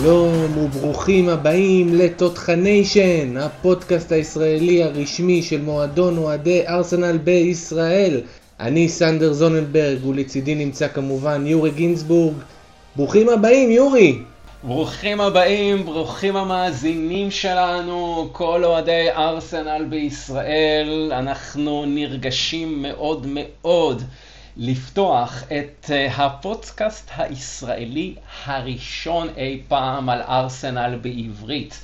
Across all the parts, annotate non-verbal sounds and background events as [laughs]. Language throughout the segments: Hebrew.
שלום וברוכים הבאים לתותחניישן, הפודקאסט הישראלי הרשמי של מועדון אוהדי ארסנל בישראל. אני סנדר זוננברג ולצידי נמצא כמובן יורי גינזבורג. ברוכים הבאים יורי! ברוכים הבאים, ברוכים המאזינים שלנו, כל אוהדי ארסנל בישראל, אנחנו נרגשים מאוד מאוד לפתוח את אה, הפודקאסט הישראלי הראשון אי פעם על ארסנל בעברית.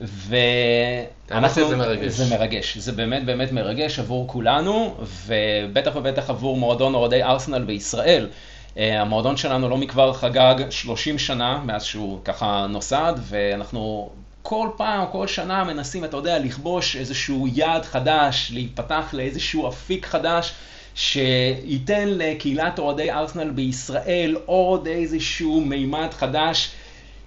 ואנחנו, זה מרגש. זה מרגש, זה באמת באמת מרגש עבור כולנו, ובטח ובטח עבור מועדון אוהדי ארסנל בישראל. אה, המועדון שלנו לא מכבר חגג 30 שנה מאז שהוא ככה נוסד, ואנחנו כל פעם, כל שנה מנסים, אתה יודע, לכבוש איזשהו יעד חדש, להיפתח לאיזשהו אפיק חדש. שייתן לקהילת אוהדי ארסנל בישראל עוד איזשהו מימד חדש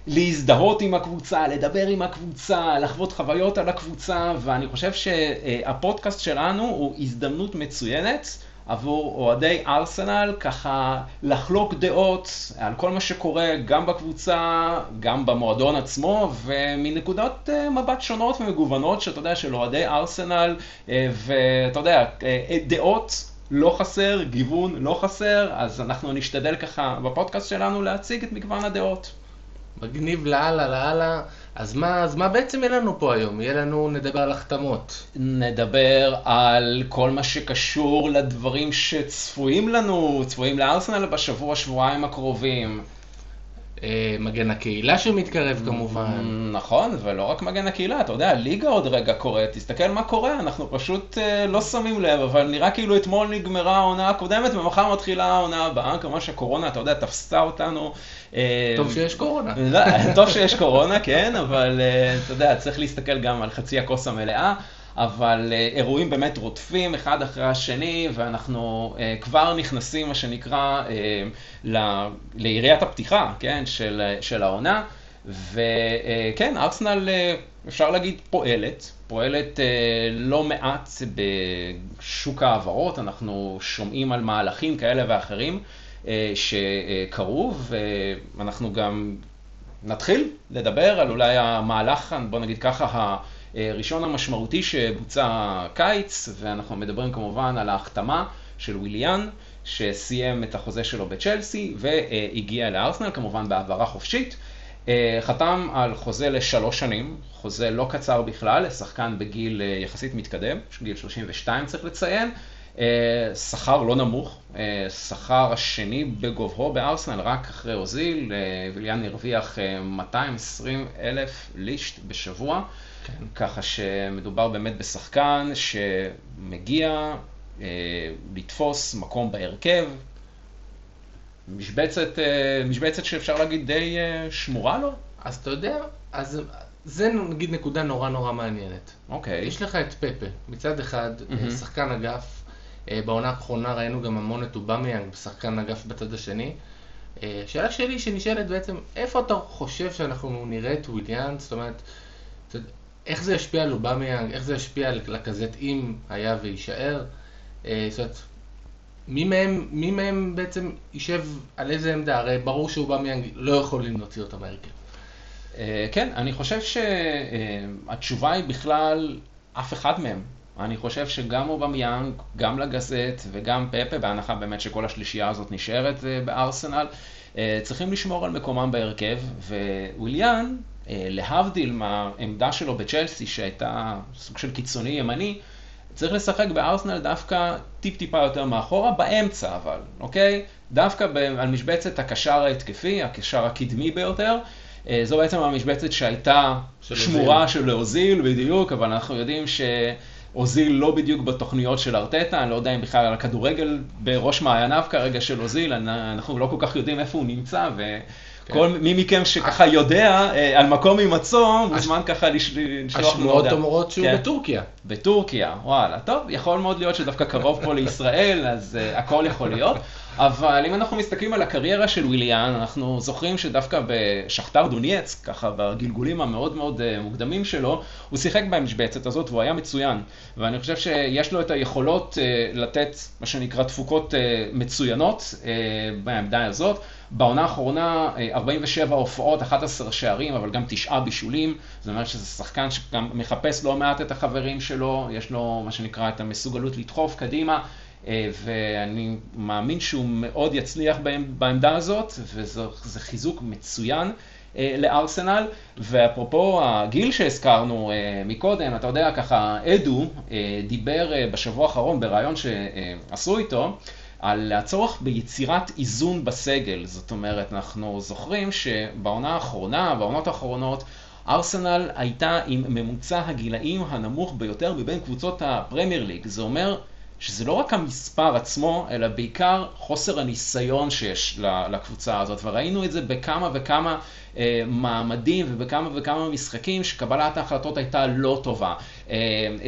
להזדהות עם הקבוצה, לדבר עם הקבוצה, לחוות חוויות על הקבוצה, ואני חושב שהפודקאסט שלנו הוא הזדמנות מצוינת עבור אוהדי ארסנל, ככה לחלוק דעות על כל מה שקורה גם בקבוצה, גם במועדון עצמו, ומנקודות אה, מבט שונות ומגוונות, שאתה יודע, של אוהדי ארסנל, אה, ואתה יודע, אה, דעות לא חסר, גיוון לא חסר, אז אנחנו נשתדל ככה בפודקאסט שלנו להציג את מגוון הדעות. מגניב לאללה לאללה. אז מה, אז מה בעצם יהיה לנו פה היום? יהיה לנו, נדבר על החתמות. נדבר על כל מה שקשור לדברים שצפויים לנו, צפויים לארסנל בשבוע, שבועיים הקרובים. אה, מגן הקהילה שמתקרב כמובן. נכון, ולא רק מגן הקהילה, אתה יודע, הליגה עוד רגע קורית, תסתכל מה קורה, אנחנו פשוט אה, לא שמים לב, אבל נראה כאילו אתמול נגמרה העונה הקודמת ומחר מתחילה העונה הבאה, כמובן שהקורונה, אתה יודע, תפסה אותנו. אה, טוב שיש קורונה. לא, טוב שיש קורונה, כן, אבל אתה יודע, צריך להסתכל גם על חצי הכוס המלאה. אבל אה, אירועים באמת רודפים אחד אחרי השני, ואנחנו אה, כבר נכנסים, מה שנקרא, אה, ליריית הפתיחה, כן, של, של העונה. וכן, ארסנל, אפשר להגיד, פועלת, פועלת לא מעט בשוק ההעברות, אנחנו שומעים על מהלכים כאלה ואחרים שקרו, ואנחנו גם נתחיל לדבר על אולי המהלך, בוא נגיד ככה, ראשון המשמעותי שבוצע קיץ, ואנחנו מדברים כמובן על ההחתמה של וויליאן, שסיים את החוזה שלו בצ'לסי והגיע לארסנל, כמובן בהעברה חופשית. חתם על חוזה לשלוש שנים, חוזה לא קצר בכלל, לשחקן בגיל יחסית מתקדם, גיל 32 צריך לציין. שכר לא נמוך, שכר השני בגובהו בארסנל, רק אחרי אוזיל, ויליאן הרוויח 220 אלף לישט בשבוע. כן. ככה שמדובר באמת בשחקן שמגיע אה, לתפוס מקום בהרכב, משבצת, אה, משבצת שאפשר להגיד די אה, שמורה לו. אז אתה יודע, אז זה נגיד נקודה נורא נורא מעניינת. אוקיי. יש לך את פפה, מצד אחד, mm-hmm. שחקן אגף, אה, בעונה האחרונה ראינו גם המון את אובמיאנג כשחקן אגף בצד השני. השאלה שלי שנשאלת בעצם, איפה אתה חושב שאנחנו נראה את וויליאן? זאת אומרת, איך זה ישפיע על אובמיאנג, איך זה ישפיע על לקזט אם היה ויישאר. אה, זאת אומרת, מי מהם, מי מהם בעצם יישב על איזה עמדה? הרי ברור שאובמיאנג לא יכולים להוציא אותו מהרכב. אה, כן, אני חושב שהתשובה היא בכלל אף אחד מהם. אני חושב שגם אובמיאנג, גם לקזט וגם פפה, בהנחה באמת שכל השלישייה הזאת נשארת אה, בארסנל, צריכים לשמור על מקומם בהרכב, וויליאן אה, להבדיל מהעמדה שלו בצ'לסי, שהייתה סוג של קיצוני ימני, צריך לשחק בארסנל דווקא טיפ-טיפה יותר מאחורה, באמצע אבל, אוקיי? דווקא על משבצת הקשר ההתקפי, הקשר הקדמי ביותר. אה, זו בעצם המשבצת שהייתה של שמורה אוזיל. של אוזיל, בדיוק, אבל אנחנו יודעים שאוזיל לא בדיוק בתוכניות של ארטטה, אני לא יודע אם בכלל על הכדורגל בראש מעייניו כרגע של אוזיל, אנחנו לא כל כך יודעים איפה הוא נמצא, ו... כן. כל מי מכם שככה יודע אה, על מקום הימצאו, מוזמן ככה לשלוח לנו השמועות אומרות שהוא כן. בטורקיה. בטורקיה, וואלה. טוב, יכול מאוד להיות שדווקא קרוב פה לישראל, [laughs] אז uh, הכל יכול להיות. אבל אם אנחנו מסתכלים על הקריירה של וויליאן, אנחנו זוכרים שדווקא בשכתר דונייץ, ככה בגלגולים המאוד מאוד אה, מוקדמים שלו, הוא שיחק במשבצת הזאת והוא היה מצוין. ואני חושב שיש לו את היכולות אה, לתת מה שנקרא תפוקות אה, מצוינות בעמדה הזאת. בעונה האחרונה 47 הופעות, 11 שערים, אבל גם תשעה בישולים. זאת אומרת שזה שחקן שגם מחפש לא מעט את החברים שלו, יש לו מה שנקרא את המסוגלות לדחוף קדימה. אה, ואני מאמין שהוא מאוד יצליח בעמדה הזאת, וזה חיזוק מצוין. אה, לארסנל, ואפרופו הגיל שהזכרנו אה, מקודם, אתה יודע, ככה, אדו דיבר בשבוע האחרון בריאיון שעשו איתו, על הצורך ביצירת איזון בסגל. זאת אומרת, אנחנו זוכרים שבעונה האחרונה, בעונות האחרונות, ארסנל הייתה עם ממוצע הגילאים הנמוך ביותר מבין קבוצות הפרמייר ליג. זה אומר שזה לא רק המספר עצמו, אלא בעיקר חוסר הניסיון שיש לקבוצה הזאת, וראינו את זה בכמה וכמה אה, מעמדים ובכמה וכמה משחקים שקבלת ההחלטות הייתה לא טובה. אה,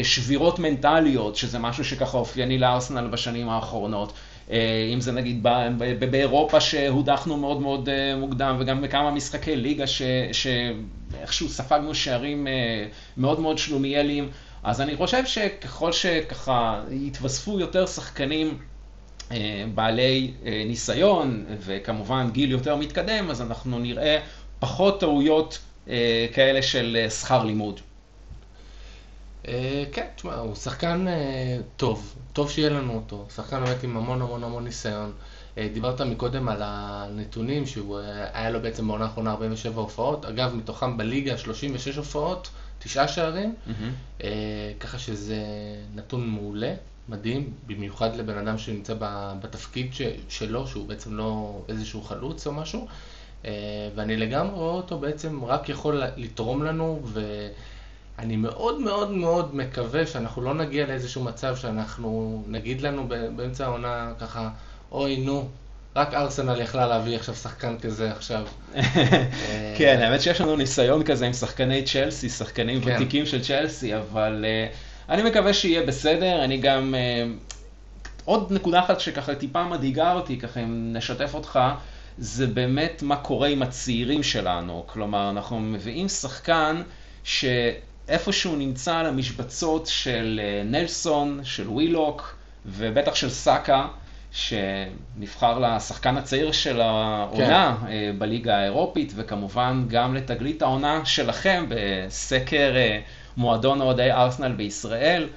שבירות מנטליות, שזה משהו שככה אופייני לארסנל בשנים האחרונות. אה, אם זה נגיד באירופה שהודחנו מאוד מאוד אה, מוקדם, וגם בכמה משחקי ליגה שאיכשהו ספגנו שערים אה, מאוד מאוד שלומיאליים. אז אני חושב שככל שככה יתווספו יותר שחקנים בעלי ניסיון וכמובן גיל יותר מתקדם, אז אנחנו נראה פחות טעויות כאלה של שכר לימוד. כן, תשמע, הוא שחקן טוב, טוב שיהיה לנו אותו, שחקן באמת עם המון המון המון ניסיון. דיברת מקודם על הנתונים, שהוא היה לו בעצם בעונה האחרונה 47 הופעות, אגב, מתוכם בליגה 36 הופעות, תשעה שערים, mm-hmm. ככה שזה נתון מעולה, מדהים, במיוחד לבן אדם שנמצא בתפקיד שלו, שהוא בעצם לא איזשהו חלוץ או משהו, אה, ואני לגמרי רואה אותו בעצם רק יכול לתרום לנו, ואני מאוד מאוד מאוד מקווה שאנחנו לא נגיע לאיזשהו מצב שאנחנו נגיד לנו באמצע העונה ככה, אוי נו, רק ארסנל יכלה להביא עכשיו שחקן כזה עכשיו. [laughs] כן, האמת שיש לנו ניסיון כזה עם שחקני צ'לסי, שחקנים כן. ותיקים של צ'לסי, אבל uh, אני מקווה שיהיה בסדר. אני גם, uh, עוד נקודה אחת שככה טיפה מדאיגה אותי, ככה אם נשתף אותך, זה באמת מה קורה עם הצעירים שלנו. כלומר, אנחנו מביאים שחקן שאיפשהו נמצא על המשבצות של uh, נלסון, של ווילוק, ובטח של סאקה. שנבחר לשחקן הצעיר של העונה כן. אה, בליגה האירופית, וכמובן גם לתגלית העונה שלכם בסקר אה, מועדון אוהדי ארסנל בישראל,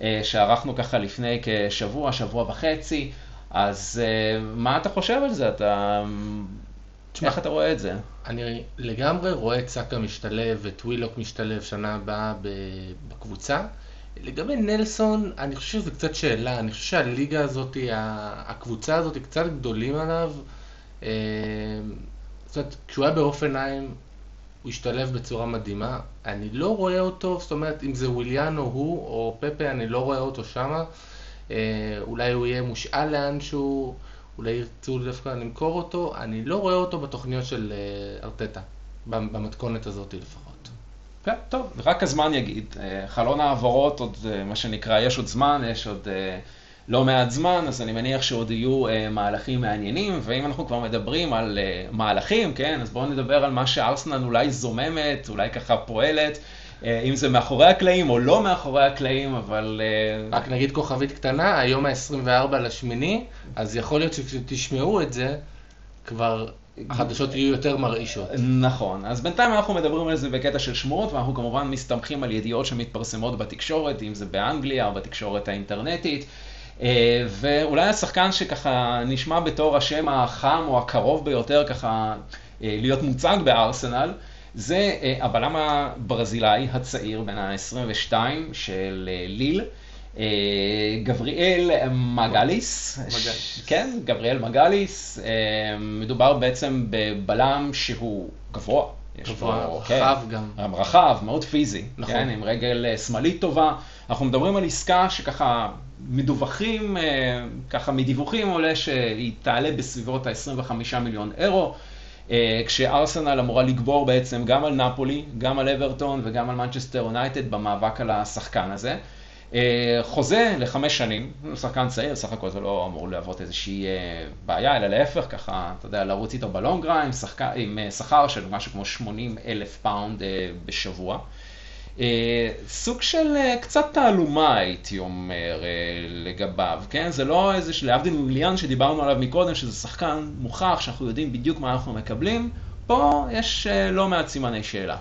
אה, שערכנו ככה לפני כשבוע, שבוע וחצי. אז מה אתה חושב על זה? אתה... תשמע, איך אתה רואה את זה? אני לגמרי רואה את סאקה משתלב ואת ווילוק משתלב שנה הבאה בקבוצה. לגבי נלסון, אני חושב שזו קצת שאלה, אני חושב שהליגה הזאת, הקבוצה הזאת קצת גדולים עליו. אה, זאת אומרת, כשהוא היה באופנהיים, הוא השתלב בצורה מדהימה. אני לא רואה אותו, זאת אומרת, אם זה וויליאן או הוא או פפה, אני לא רואה אותו שמה. אה, אולי הוא יהיה מושאל לאנשהו, אולי ירצו דווקא למכור אותו. אני לא רואה אותו בתוכניות של אה, ארטטה, במתכונת הזאת לפחות. כן, טוב, רק הזמן יגיד. אה, חלון העברות, עוד אה, מה שנקרא, יש עוד זמן, יש עוד לא מעט זמן, אז אני מניח שעוד יהיו מהלכים מעניינים, ואם אנחנו כבר מדברים על מהלכים, כן, אז בואו נדבר על מה שארסנל אולי זוממת, אולי ככה פועלת. אם זה מאחורי הקלעים או לא מאחורי הקלעים, אבל... רק נגיד כוכבית קטנה, היום ה-24 לשמיני, אז יכול להיות שכשתשמעו את זה, כבר החדשות יהיו יותר מרעישות. נכון, אז בינתיים אנחנו מדברים על זה בקטע של שמועות, ואנחנו כמובן מסתמכים על ידיעות שמתפרסמות בתקשורת, אם זה באנגליה או בתקשורת האינטרנטית. אה, ואולי השחקן שככה נשמע בתור השם החם או הקרוב ביותר ככה אה, להיות מוצג בארסנל, זה אה, הבלם הברזילאי הצעיר בן ה-22 של ליל. אה, גבריאל מגליס, כן, גבריאל מגליס, אה, מדובר בעצם בבלם שהוא גבוה. גבוה, רחב כן, גם. רחב, מאוד פיזי, נכון. כן, עם רגל אה, שמאלית טובה. אנחנו מדברים על עסקה שככה מדווחים, ככה מדיווחים עולה שהיא תעלה בסביבות ה-25 מיליון אירו. כשארסנל אמורה לגבור בעצם גם על נפולי, גם על אברטון וגם על מנצ'סטר יונייטד במאבק על השחקן הזה. חוזה לחמש שנים, שחקן צעיר, סך הכל זה לא אמור להוות איזושהי בעיה, אלא להפך, ככה, אתה יודע, לרוץ איתו ב long run, עם שכר של משהו כמו 80 אלף פאונד בשבוע. אה, סוג של אה, קצת תעלומה הייתי אומר אה, לגביו, כן? זה לא איזה, להבדיל מוויליאן שדיברנו עליו מקודם, שזה שחקן מוכח, שאנחנו יודעים בדיוק מה אנחנו מקבלים, פה יש לא מעט סימני שאלה.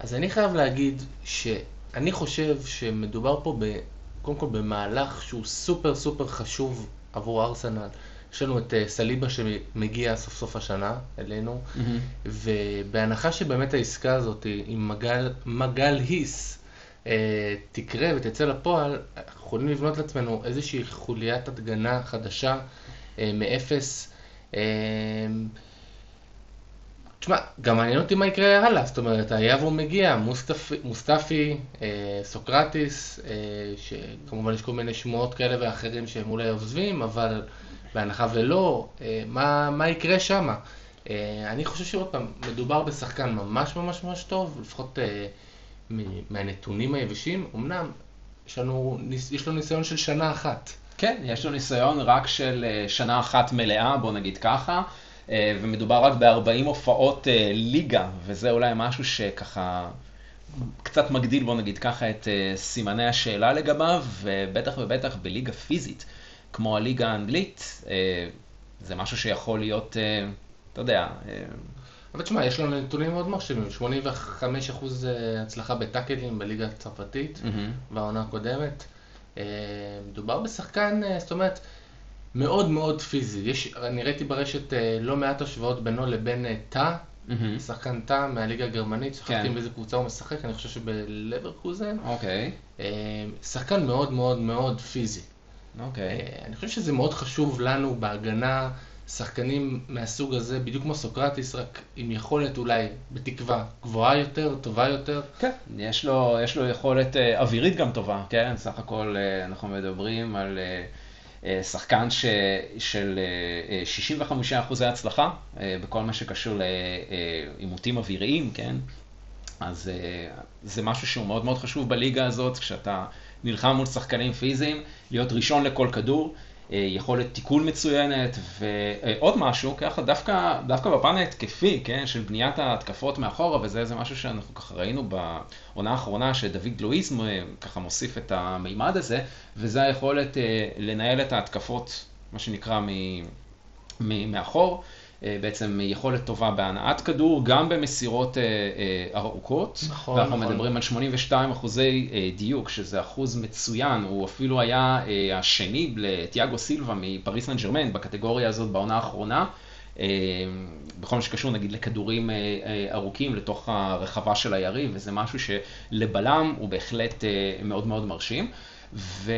אז אני חייב להגיד שאני חושב שמדובר פה ב, קודם כל במהלך שהוא סופר סופר חשוב עבור ארסנל. יש לנו את סליבה שמגיע סוף סוף השנה אלינו, mm-hmm. ובהנחה שבאמת העסקה הזאת עם מגל, מגל היס אה, תקרה ותצא לפועל, אנחנו יכולים לבנות לעצמנו איזושהי חוליית הגנה חדשה אה, מאפס. אה, תשמע, גם מעניין אותי מה יקרה הלאה, זאת אומרת, והוא מגיע, מוסטפי, מוסטפי אה, סוקרטיס, אה, שכמובן יש כל מיני שמועות כאלה ואחרים שהם אולי עוזבים, אבל בהנחה ולא, אה, מה, מה יקרה שם? אה, אני חושב שעוד פעם, מדובר בשחקן ממש ממש ממש טוב, לפחות אה, מהנתונים היבשים, אמנם יש לנו, יש לנו ניסיון של שנה אחת. כן, יש לו ניסיון רק של שנה אחת מלאה, בוא נגיד ככה, ומדובר רק ב-40 הופעות ליגה, וזה אולי משהו שככה קצת מגדיל, בוא נגיד ככה, את סימני השאלה לגביו, ובטח ובטח בליגה פיזית. כמו הליגה האנגלית, אה, זה משהו שיכול להיות, אה, אתה יודע... אה, אבל תשמע, יש לנו נתונים מאוד מרשימים, 85% הצלחה בטאקלים בליגה הצרפתית, mm-hmm. בעונה הקודמת. מדובר בשחקן, זאת אומרת, מאוד מאוד פיזי. יש, אני ראיתי ברשת לא מעט השוואות בינו לבין תא, mm-hmm. שחקן תא מהליגה הגרמנית, שחקתי כן. באיזה קבוצה הוא משחק, אני חושב שבלברקוזן. אוקיי. Okay. שחקן מאוד מאוד מאוד פיזי. אוקיי. אה, אני חושב שזה מאוד חשוב לנו בהגנה, שחקנים מהסוג הזה, בדיוק כמו סוקרטיס, רק עם יכולת אולי, בתקווה, גבוהה יותר, טובה יותר. כן, יש לו, יש לו יכולת אה, אווירית גם טובה, כן? סך הכל אה, אנחנו מדברים על שחקן ש, של 65% הצלחה בכל מה שקשור לעימותים אוויריים, כן? אז זה משהו שהוא מאוד מאוד חשוב בליגה הזאת, כשאתה נלחם מול שחקנים פיזיים, להיות ראשון לכל כדור, אה, יכולת תיקול מצוינת, ועוד משהו, ככה דווקא, דווקא בפן ההתקפי, כן, של בניית ההתקפות מאחורה, וזה זה משהו שאנחנו ככה ראינו בעונה האחרונה, שדוד לואיס ככה מוסיף את המימד הזה, וזה היכולת אה, לנהל את ההתקפות, מה שנקרא, מאחור. אה, בעצם יכולת טובה בהנעת כדור, גם במסירות אה, אה, ארוכות. נכון, ואנחנו נכון. מדברים על 82 אחוזי דיוק, שזה אחוז מצוין, הוא אפילו היה השני לתיאגו סילבה מפריס סן ג'רמן בקטגוריה הזאת בעונה האחרונה. בכל מה שקשור נגיד לכדורים ארוכים לתוך הרחבה של היריב, וזה משהו שלבלם הוא בהחלט מאוד מאוד מרשים. ו...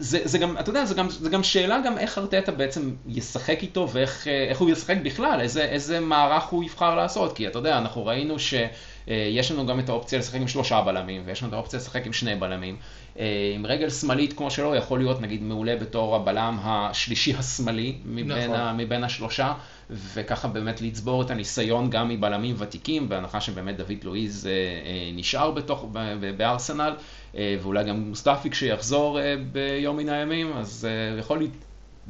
זה, זה גם, אתה יודע, זה גם, זה גם שאלה גם איך ארטטה בעצם ישחק איתו ואיך אה, הוא ישחק בכלל, איזה, איזה מערך הוא יבחר לעשות, כי אתה יודע, אנחנו ראינו שיש לנו גם את האופציה לשחק עם שלושה בלמים, ויש לנו את האופציה לשחק עם שני בלמים. אה, עם רגל שמאלית כמו שלו, יכול להיות נגיד מעולה בתור הבלם השלישי השמאלי מבין, נכון. ה, מבין השלושה, וככה באמת לצבור את הניסיון גם מבלמים ותיקים, בהנחה שבאמת דוד לואיז אה, אה, נשאר בתוך, בארסנל, ואולי גם מוסטפי כשיחזור ביום מן הימים, אז יכול להיות...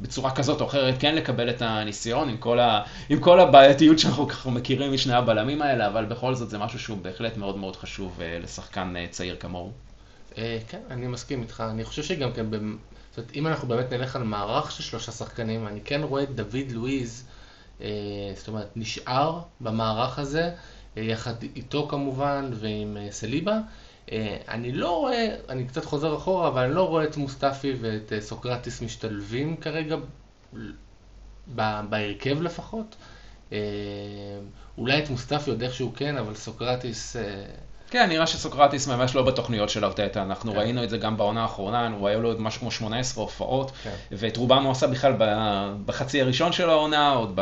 בצורה כזאת או אחרת כן לקבל את הניסיון עם כל, ה, עם כל הבעייתיות שאנחנו ככה מכירים משני הבלמים האלה, אבל בכל זאת זה משהו שהוא בהחלט מאוד מאוד חשוב לשחקן צעיר כמוהו. כן, אני מסכים איתך. אני חושב שגם כן, זאת אומרת, אם אנחנו באמת נלך על מערך של שלושה שחקנים, אני כן רואה את דוד לואיז, זאת אומרת, נשאר במערך הזה, יחד איתו כמובן ועם סליבה. אה, אני לא רואה, אני קצת חוזר אחורה, אבל אני לא רואה את מוסטפי ואת אה, סוקרטיס משתלבים כרגע, בהרכב לפחות. אה, אולי את מוסטפי עוד איכשהו כן, אבל סוקרטיס... כן, נראה שסוקרטיס ממש לא בתוכניות של ארטטה, אנחנו כן. ראינו את זה גם בעונה האחרונה, הוא היה לו משהו כמו 18 הופעות, כן. ואת רובם הוא עשה בכלל בחצי הראשון של העונה, עוד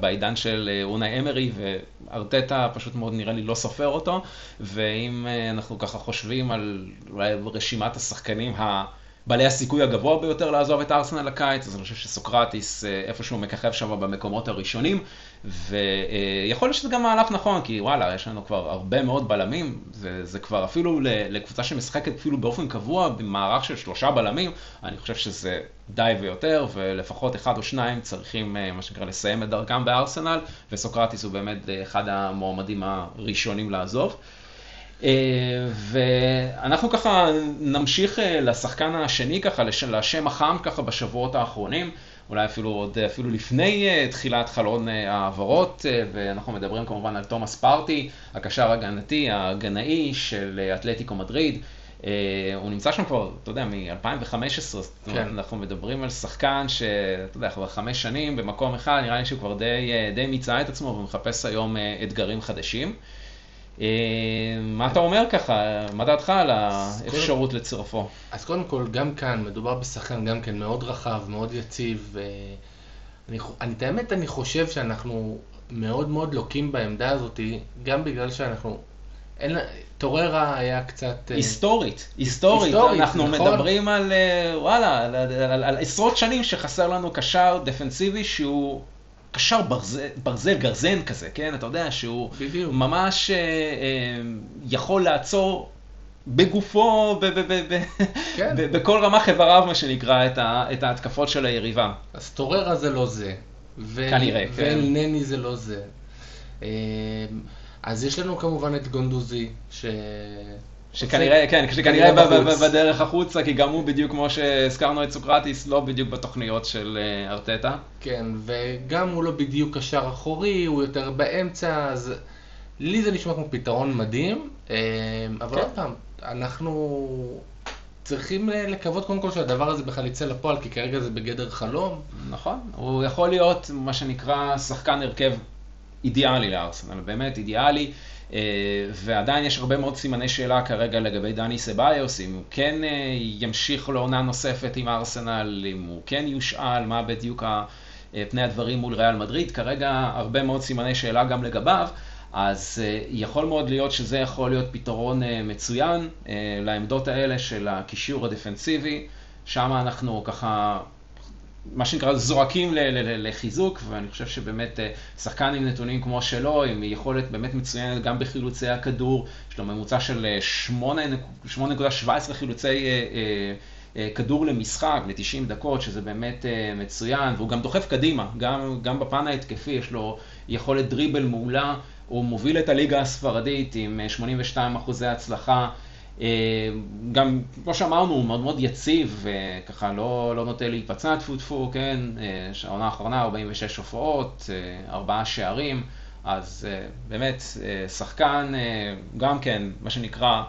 בעידן של אה, אונאי אמרי, וארטטה פשוט מאוד נראה לי לא סופר אותו, ואם אה, אנחנו ככה חושבים על אולי רשימת השחקנים ה... בעלי הסיכוי הגבוה ביותר לעזוב את ארסנל לקיץ, אז אני חושב שסוקרטיס אה, איפשהו מככב שם במקומות הראשונים, ויכול להיות שזה גם מהלך נכון, כי וואלה, יש לנו כבר הרבה מאוד בלמים, זה, זה כבר אפילו לקבוצה שמשחקת אפילו באופן קבוע במערך של שלושה בלמים, אני חושב שזה די ויותר, ולפחות אחד או שניים צריכים, אה, מה שנקרא, לסיים את דרכם בארסנל, וסוקרטיס הוא באמת אה, אחד המועמדים הראשונים לעזוב. אה, ואנחנו ככה נמשיך לשחקן השני ככה, לשם החם ככה בשבועות האחרונים. אולי אפילו עוד אפילו לפני uh, תחילת חלון ההעברות, uh, ואנחנו מדברים כמובן על תומאס פארטי, הקשר הגנתי, הגנאי של אתלטיקו מדריד. הוא נמצא שם כבר, אתה יודע, מ-2015, כן. אנחנו מדברים על שחקן שאתה יודע, כבר חמש שנים במקום אחד, נראה לי שהוא כבר די, די מיצה את עצמו ומחפש היום אתגרים חדשים. אה, מה אתה אומר ככה? מה דעתך על האפשרות לצירפו? אז קודם כל, גם כאן מדובר בשחקן גם כן מאוד רחב, מאוד יציב. אני, את האמת, אני חושב שאנחנו מאוד מאוד לוקים בעמדה הזאת, גם בגלל שאנחנו... אין, טוררה היה קצת... אה, היסטורית, היסטורית. היסטורית, אנחנו נכון. מדברים על, אה, וואלה, על, על, על, על עשרות שנים שחסר לנו קשר דפנסיבי שהוא קשר ברזל, ברזל גרזן כזה, כן? אתה יודע שהוא בדיוק. ממש אה, אה, יכול לעצור בגופו, ב- ב- ב- כן. בכל רמ"ח איבריו, מה שנקרא, את, ה- את ההתקפות של היריבה. אז טוררה זה לא זה. ו- כנראה, כן. ואלנני זה לא זה. אה, אז יש לנו כמובן את גונדוזי, ש... שכנראה, כן, שכנראה בדרך החוצה, כי גם הוא בדיוק כמו שהזכרנו את סוקרטיס, לא בדיוק בתוכניות של אה, ארטטה. כן, וגם הוא לא בדיוק קשר אחורי, הוא יותר באמצע, אז לי זה נשמע כמו פתרון מדהים, אה, אבל כן. עוד פעם, אנחנו צריכים לקוות קודם כל שהדבר הזה בכלל יצא לפועל, כי כרגע זה בגדר חלום. נכון, הוא יכול להיות מה שנקרא שחקן הרכב אידיאלי לארסנל, באמת אידיאלי. אה, ועדיין יש הרבה מאוד סימני שאלה כרגע לגבי דני סביוס, אם הוא כן אה, ימשיך לעונה נוספת עם ארסנל, אם הוא כן יושאל, מה בדיוק אה, פני הדברים מול ריאל מדריד, כרגע הרבה מאוד סימני שאלה גם לגביו. אז יכול מאוד להיות שזה יכול להיות פתרון מצוין לעמדות האלה של הקישור הדפנסיבי, שם אנחנו ככה מה שנקרא זועקים לחיזוק, ואני חושב שבאמת אה, שחקן עם נתונים כמו שלו, עם יכולת באמת מצוינת גם בחילוצי הכדור, יש לו ממוצע של 8.17 אה, חילוצי אה, כדור למשחק, ל-90 דקות, שזה באמת מצוין, והוא גם דוחף קדימה, גם, גם בפן ההתקפי יש לו יכולת דריבל מעולה, הוא מוביל את הליגה הספרדית עם 82 אחוזי הצלחה. אה, גם, כמו שאמרנו, הוא מאוד מאוד יציב, וככה לא, לא נוטה להיפצע טפו טפו, כן, אה, העונה האחרונה 46 הופעות, אה, ארבעה שערים, אז באמת, שחקן, גם כן, מה שנקרא,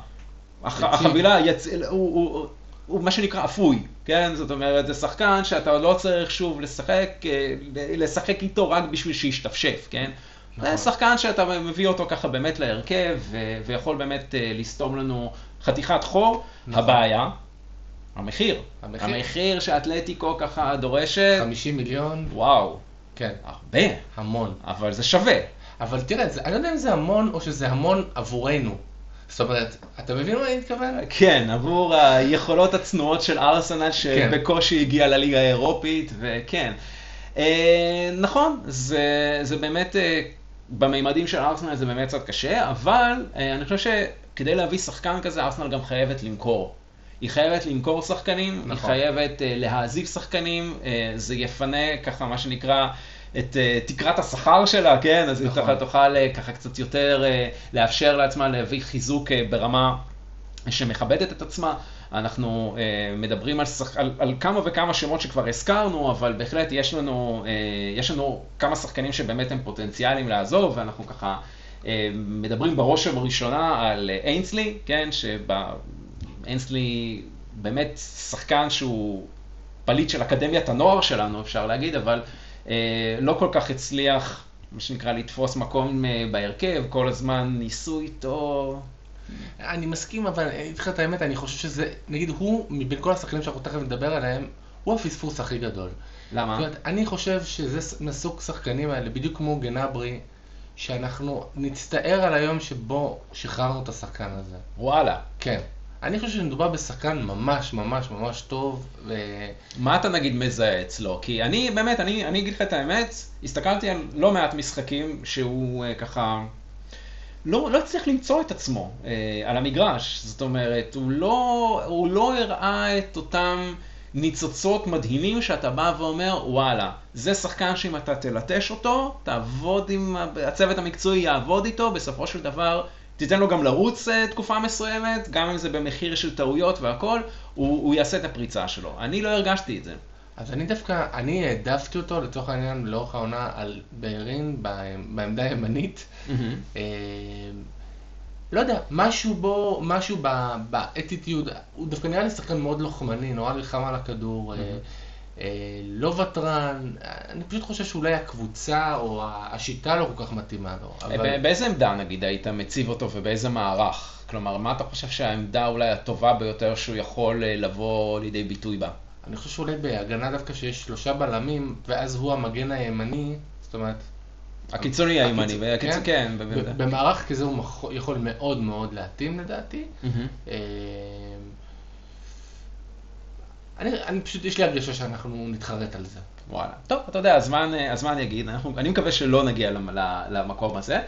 יציב. החבילה, יצ... הוא, הוא, הוא, הוא מה שנקרא אפוי, כן? זאת אומרת, זה שחקן שאתה לא צריך שוב לשחק, לשחק איתו רק בשביל שישתפשף, כן? נכון. זה שחקן שאתה מביא אותו ככה באמת להרכב, ויכול באמת לסתום לנו חתיכת חור, נכון. הבעיה, המחיר. המחיר. המחיר שאתלטיקו ככה דורשת. 50 מיליון. וואו. כן. הרבה. המון. אבל זה שווה. אבל תראה, זה, אני לא יודע אם זה המון או שזה המון עבורנו. זאת אומרת, אתה מבין מה אני מתכוון? כן, עבור היכולות הצנועות של ארסנל שבקושי כן. הגיע לליגה האירופית, וכן. אה, נכון, זה, זה באמת, אה, במימדים של ארסנל זה באמת קצת קשה, אבל אה, אני חושב ש... כדי להביא שחקן כזה, ארסנל גם חייבת למכור. היא חייבת למכור שחקנים, נכון. היא חייבת uh, להעזיב שחקנים, uh, זה יפנה ככה מה שנקרא את uh, תקרת השכר שלה, כן? אז נכון. היא ככה תוכל uh, ככה קצת יותר uh, לאפשר לעצמה להביא חיזוק uh, ברמה שמכבדת את עצמה. אנחנו uh, מדברים על, שח... על, על כמה וכמה שמות שכבר הזכרנו, אבל בהחלט יש לנו, uh, יש לנו כמה שחקנים שבאמת הם פוטנציאליים לעזוב, ואנחנו ככה מדברים בראש ובראשונה על אינסלי, כן, שאינסלי באמת שחקן שהוא פליט של אקדמיית הנוער שלנו, אפשר להגיד, אבל אה, לא כל כך הצליח, מה שנקרא, לתפוס מקום אה, בהרכב, כל הזמן ניסו איתו. אני מסכים, אבל אני אגיד לך את האמת, אני חושב שזה, נגיד הוא, מבין כל השחקנים שאנחנו תכף נדבר עליהם, הוא הפספוס הכי גדול. למה? זאת אומרת, אני חושב שזה מסוג שחקנים האלה, בדיוק כמו גנברי, שאנחנו נצטער על היום שבו שחררנו את השחקן הזה. וואלה. כן. אני חושב שמדובר בשחקן ממש ממש ממש טוב. ו... מה אתה נגיד מזהה אצלו? כי אני באמת, אני, אני אגיד לך את האמת, הסתכלתי על לא מעט משחקים שהוא uh, ככה... לא, לא הצליח למצוא את עצמו uh, על המגרש, זאת אומרת, הוא לא, הוא לא הראה את אותם ניצוצות מדהימים שאתה בא ואומר, וואלה, זה שחקן שאם אתה תלטש אותו, תעבוד עם, הצוות המקצועי יעבוד איתו, בסופו של דבר תיתן לו גם לרוץ uh, תקופה מסוימת, גם אם זה במחיר של טעויות והכל, הוא, הוא יעשה את הפריצה שלו. אני לא הרגשתי את זה. אז אני דווקא, אני העדפתי אותו לצורך העניין לאורך העונה על ביירין בעמדה הימנית. Mm-hmm. לא יודע, משהו בו, משהו באטיטיוד, הוא דווקא נראה לי שחקן מאוד לוחמני, נורא נלחם על הכדור, mm-hmm. אה, לא ותרן, אני פשוט חושב שאולי הקבוצה או השיטה לא כל כך מתאימה לו. אבל... באיזה עמדה נגיד היית מציב אותו ובאיזה מערך? כלומר, מה אתה חושב שהעמדה אולי הטובה ביותר שהוא יכול אה, לבוא לידי ביטוי בה? אני חושב שאולי בהגנה דווקא שיש שלושה בלמים, ואז הוא המגן הימני, זאת אומרת... הקיצוני הימני, כן, כן במערך כזה הוא יכול מאוד מאוד להתאים לדעתי. אני, אני פשוט, יש לי הרגשה שאנחנו נתחרט על זה. וואלה. טוב, אתה יודע, הזמן, הזמן יגיד, אנחנו, אני מקווה שלא נגיע למקום הזה.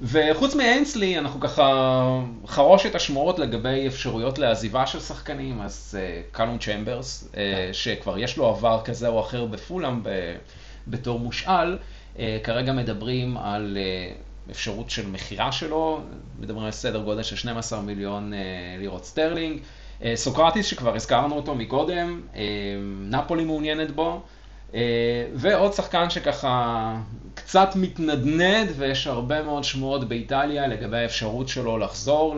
וחוץ מאינסלי, אנחנו ככה חרוש את השמועות לגבי אפשרויות לעזיבה של שחקנים, אז uh, קלום צ'מברס, uh, שכבר יש לו עבר כזה או אחר בפולאם בתור מושאל, אה, כרגע מדברים על אה, אפשרות של מכירה שלו, מדברים על סדר גודל של 12 מיליון אה, לירות סטרלינג. אה, סוקרטיס שכבר הזכרנו אותו מקודם, אה, נפולי מעוניינת בו, אה, ועוד שחקן שככה קצת מתנדנד ויש הרבה מאוד שמועות באיטליה לגבי האפשרות שלו לחזור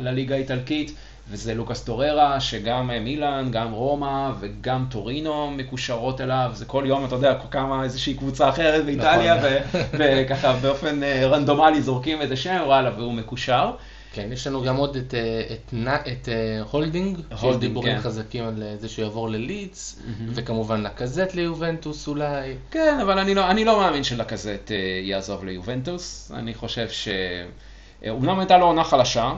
לליגה האיטלקית. וזה לוקאס טוררה, שגם מילאן, גם רומא וגם טורינו מקושרות אליו, זה כל יום, אתה יודע, קמה איזושהי קבוצה אחרת באיטליה, נכון. [laughs] וככה באופן רנדומלי זורקים איזה שם, וואלה, והוא מקושר. כן, יש לנו גם עוד את, אה, את, את, את אה, הולדינג, שיש דיבורים כן. חזקים על אה, זה שהוא יעבור ללידס, mm-hmm. וכמובן לקזט ליובנטוס אולי. כן, אבל אני לא, אני לא מאמין שלקזט יעזוב ליובנטוס, אני חושב ש... אומנם הייתה לו עונה חלשה,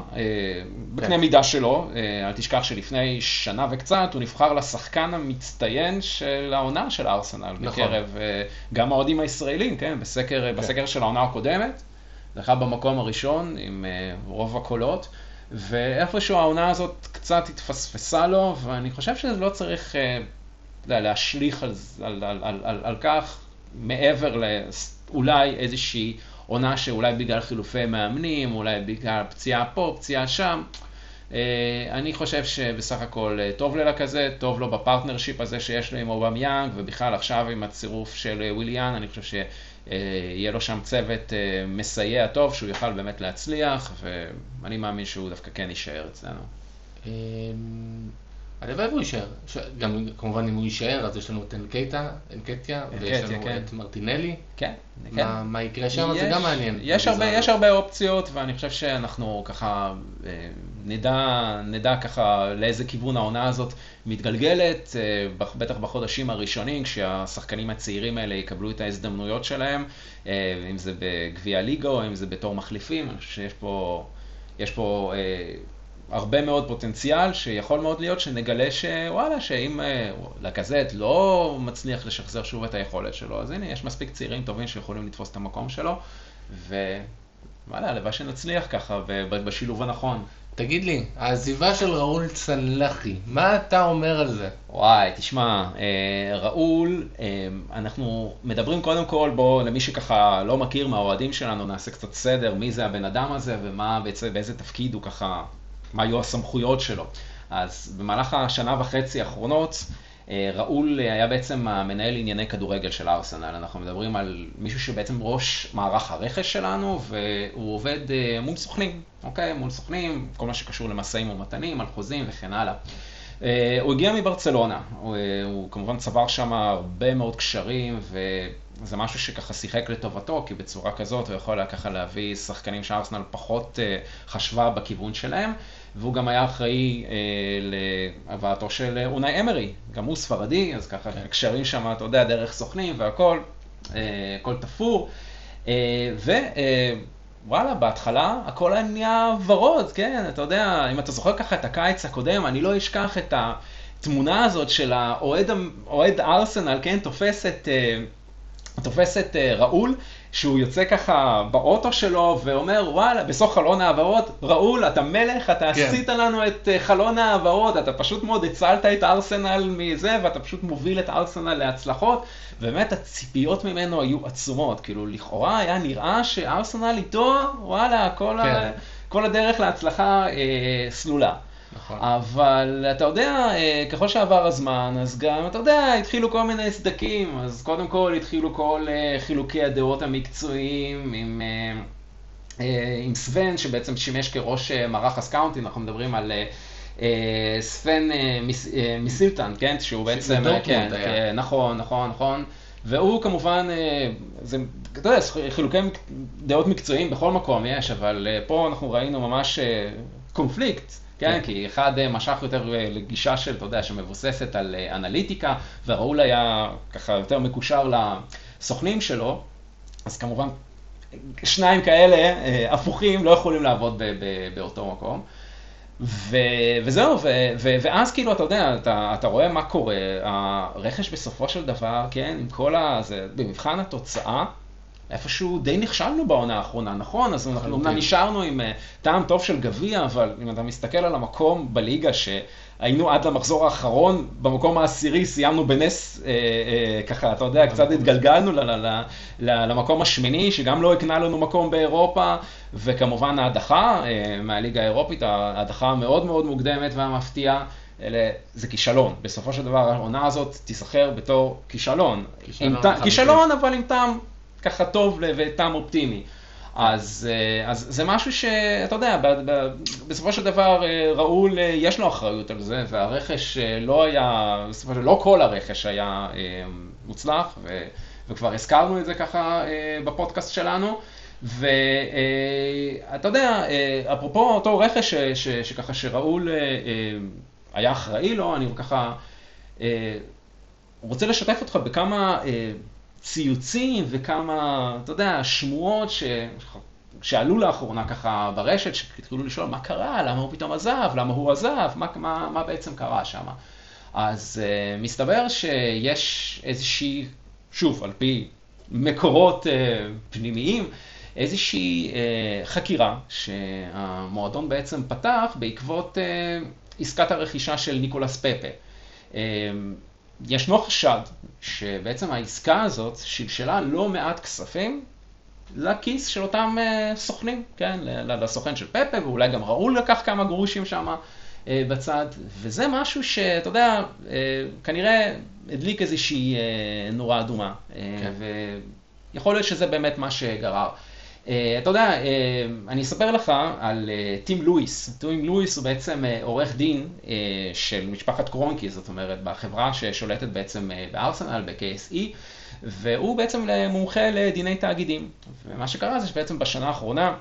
בקנה כן. מידה שלו, אל תשכח שלפני שנה וקצת הוא נבחר לשחקן המצטיין של העונה של ארסנל, נכון. בקרב גם האוהדים הישראלים, כן, בסקר, כן. בסקר של העונה הקודמת. זכה במקום הראשון עם רוב הקולות, ואיפשהו העונה הזאת קצת התפספסה לו, ואני חושב שזה לא צריך להשליך על, על, על, על, על, על כך, מעבר לאולי איזושהי עונה שאולי בגלל חילופי מאמנים, אולי בגלל פציעה פה, פציעה שם. אה, אני חושב שבסך הכל אה, טוב ללקזט, טוב לו ב partnership הזה שיש לו עם אובמיאנג, ובכלל עכשיו עם הצירוף של וויליאן, אני חושב אה, יהיה לו שם צוות אה, מסייע טוב, שהוא יוכל באמת להצליח, ואני מאמין שהוא דווקא כן יישאר אצלנו. הלוואי והוא יישאר. גם כמובן אם הוא יישאר, אז יש לנו את אנקטיה, אנקטיה, ויש לנו כן. את מרטינלי. כן, כן. מה, מה יקרה שם, יש, זה גם מעניין. יש הרבה, יש הרבה אופציות, ואני חושב שאנחנו ככה אה, נדע, נדע ככה לאיזה כיוון העונה הזאת מתגלגלת, אה, בטח בחודשים הראשונים, כשהשחקנים הצעירים האלה יקבלו את ההזדמנויות שלהם, אה, אם זה בגביע ליגה או אם זה בתור מחליפים, אני חושב שיש פה, יש פה הרבה מאוד פוטנציאל, שיכול מאוד להיות שנגלה שוואלה, שאם לקזט לא מצליח לשחזר שוב את היכולת שלו, אז הנה, יש מספיק צעירים טובים שיכולים לתפוס את המקום שלו, ווואלה, הלוואי שנצליח ככה בשילוב הנכון. תגיד לי, העזיבה של ראול צלחי, מה אתה אומר על זה? וואי, תשמע, אה, ראול, אה, אנחנו מדברים קודם כל, בוא, למי שככה לא מכיר מהאוהדים שלנו, נעשה קצת סדר, מי זה הבן אדם הזה ומה, באיזה תפקיד הוא ככה, מה היו הסמכויות שלו. אז במהלך השנה וחצי האחרונות, אה, ראול היה בעצם המנהל ענייני כדורגל של ארסנל. אנחנו מדברים על מישהו שבעצם ראש מערך הרכש שלנו, והוא עובד אה, מול סוכנים, אוקיי? מול סוכנים, כל מה שקשור למשאים ומתנים, על חוזים וכן הלאה. אה, הוא הגיע מברצלונה, הוא, הוא כמובן צבר שם הרבה מאוד קשרים, וזה משהו שככה שיחק לטובתו, כי בצורה כזאת הוא יכול היה ככה להביא שחקנים שארסנל פחות חשבה בכיוון שלהם. והוא גם היה אחראי אה, להבאתו של אונאי אמרי, גם הוא ספרדי, אז ככה כן. קשרים שם, אתה יודע, דרך סוכנים והכל, אה, הכל תפור. אה, וואלה, בהתחלה הכל היה נהיה ורוד, כן, אתה יודע, אם אתה זוכר ככה את הקיץ הקודם, אני לא אשכח את התמונה הזאת של האוהד ארסנל, כן, תופס את, אה, תופס את אה, ראול, שהוא יוצא ככה באוטו שלו ואומר, וואלה, בסוף חלון העברות, ראול, אתה מלך, אתה כן. עשית לנו את אה, חלון העברות, אתה פשוט מאוד הצלת את ארסנל מזה, ואתה פשוט מוביל את ארסנל להצלחות. באמת הציפיות ממנו היו עצומות, כאילו לכאורה היה נראה שארסנל איתו, וואלה, כל, כן. ה, כל הדרך להצלחה אה, סלולה. נכון. אבל אתה יודע, אה, ככל שעבר הזמן, אז גם, אתה יודע, התחילו כל מיני סדקים, אז קודם כל התחילו כל אה, חילוקי הדעות המקצועיים עם... אה, עם סוון, שבעצם שימש כראש מערך הסקאונטים, אנחנו מדברים על סוון מסילטן, כן? שהוא בעצם, כן, כן, נכון, נכון, נכון. והוא כמובן, זה, אתה יודע, חילוקי דעות מקצועיים בכל מקום יש, אבל פה אנחנו ראינו ממש קונפליקט. כן, כי אחד אה, משך יותר אה, לגישה של, אתה יודע, שמבוססת על אה, אנליטיקה, וראול היה ככה יותר מקושר לסוכנים שלו, אז כמובן שניים כאלה הפוכים לא יכולים לעבוד באותו מקום. ו, וזהו, ו, ו, ואז כאילו, אתה יודע, אתה, אתה רואה מה קורה, הרכש בסופו של דבר, כן, עם כל ה... זה, במבחן התוצאה, איפשהו די נכשלנו בעונה האחרונה, נכון? אז אנחנו אומנם נשארנו עם uh, טעם טוב של גביע, אבל אם אתה מסתכל על המקום בליגה שהיינו עד למחזור האחרון, במקום העשירי סיימנו בנס, uh, uh, ככה, אתה יודע, קצת התגלגלנו ל- ל- ל- ל- למקום השמיני, שגם לא הקנה לנו מקום באירופה, וכמובן ההדחה מהליגה האירופית, ההדחה המאוד מאוד מוקדמת והמפתיעה. אלה, זה כישלון. בסופו של דבר העונה הזאת תיסחר בתור כישלון. כישלון, כישלון אבל עם טעם ככה טוב וטעם אופטימי. אז, אה, אז זה משהו שאתה יודע, בסופו של דבר אה, ראול, אה, יש לו אחריות על זה, והרכש לא היה, בסופו של דבר לא כל הרכש היה מוצלח, ו, וכבר הזכרנו את זה ככה בפודקאסט שלנו. ואתה יודע, אפרופו אותו רכש ש, ש, שככה שראול היה אחראי לו, אני ככה רוצה לשתף אותך בכמה ציוצים וכמה, אתה יודע, שמועות ש... שעלו לאחרונה ככה ברשת, שהתחילו לשאול מה קרה, למה הוא פתאום עזב, למה הוא עזב, מה, מה, מה בעצם קרה שם. אז uh, מסתבר שיש איזושהי, שוב, על פי מקורות uh, פנימיים, איזושהי uh, חקירה שהמועדון בעצם פתח בעקבות uh, עסקת הרכישה של ניקולס פפה. Uh, ישנו חשד שבעצם העסקה הזאת שלשלה לא מעט כספים לכיס של אותם uh, סוכנים, כן, לסוכן של פפה, ואולי גם ראול לקח כמה גרושים שם uh, בצד, וזה משהו שאתה יודע, uh, כנראה הדליק איזושהי uh, נורה אדומה, uh, כן. ויכול להיות שזה באמת מה שגרר. Uh, אתה יודע, uh, אני אספר לך על uh, טים לואיס. טים לואיס הוא בעצם uh, עורך דין uh, של משפחת קרונקי, זאת אומרת, בחברה ששולטת בעצם uh, בארסנל, ב-KSE, והוא בעצם מומחה לדיני תאגידים. ומה שקרה זה שבעצם בשנה האחרונה,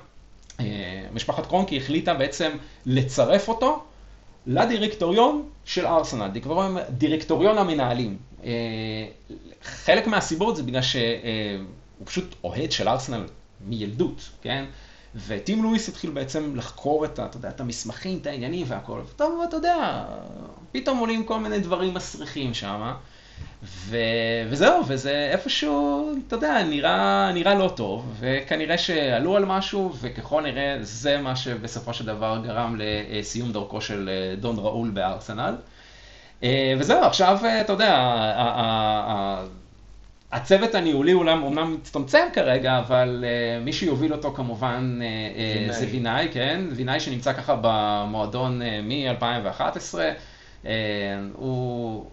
uh, משפחת קרונקי החליטה בעצם לצרף אותו לדירקטוריון של ארסנל, דירקטוריון, דירקטוריון המנהלים. Uh, חלק מהסיבות זה בגלל שהוא uh, פשוט אוהד של ארסנל מילדות, כן? וטים לואיס התחיל בעצם לחקור את, אתה יודע, את המסמכים, את העניינים והכל. טוב, אתה יודע, פתאום עולים כל מיני דברים מסריחים שם, ו... וזהו, וזה איפשהו, אתה יודע, נראה, נראה לא טוב, וכנראה שעלו על משהו, וככל נראה זה מה שבסופו של דבר גרם לסיום דרכו של דון ראול בארסנל. אה, וזהו, עכשיו, אתה יודע, הצוות הניהולי אולם אומנם מצטמצם כרגע, אבל uh, מי שיוביל אותו כמובן uh, זה וינאי, כן? וינאי שנמצא ככה במועדון uh, מ-2011. Uh, הוא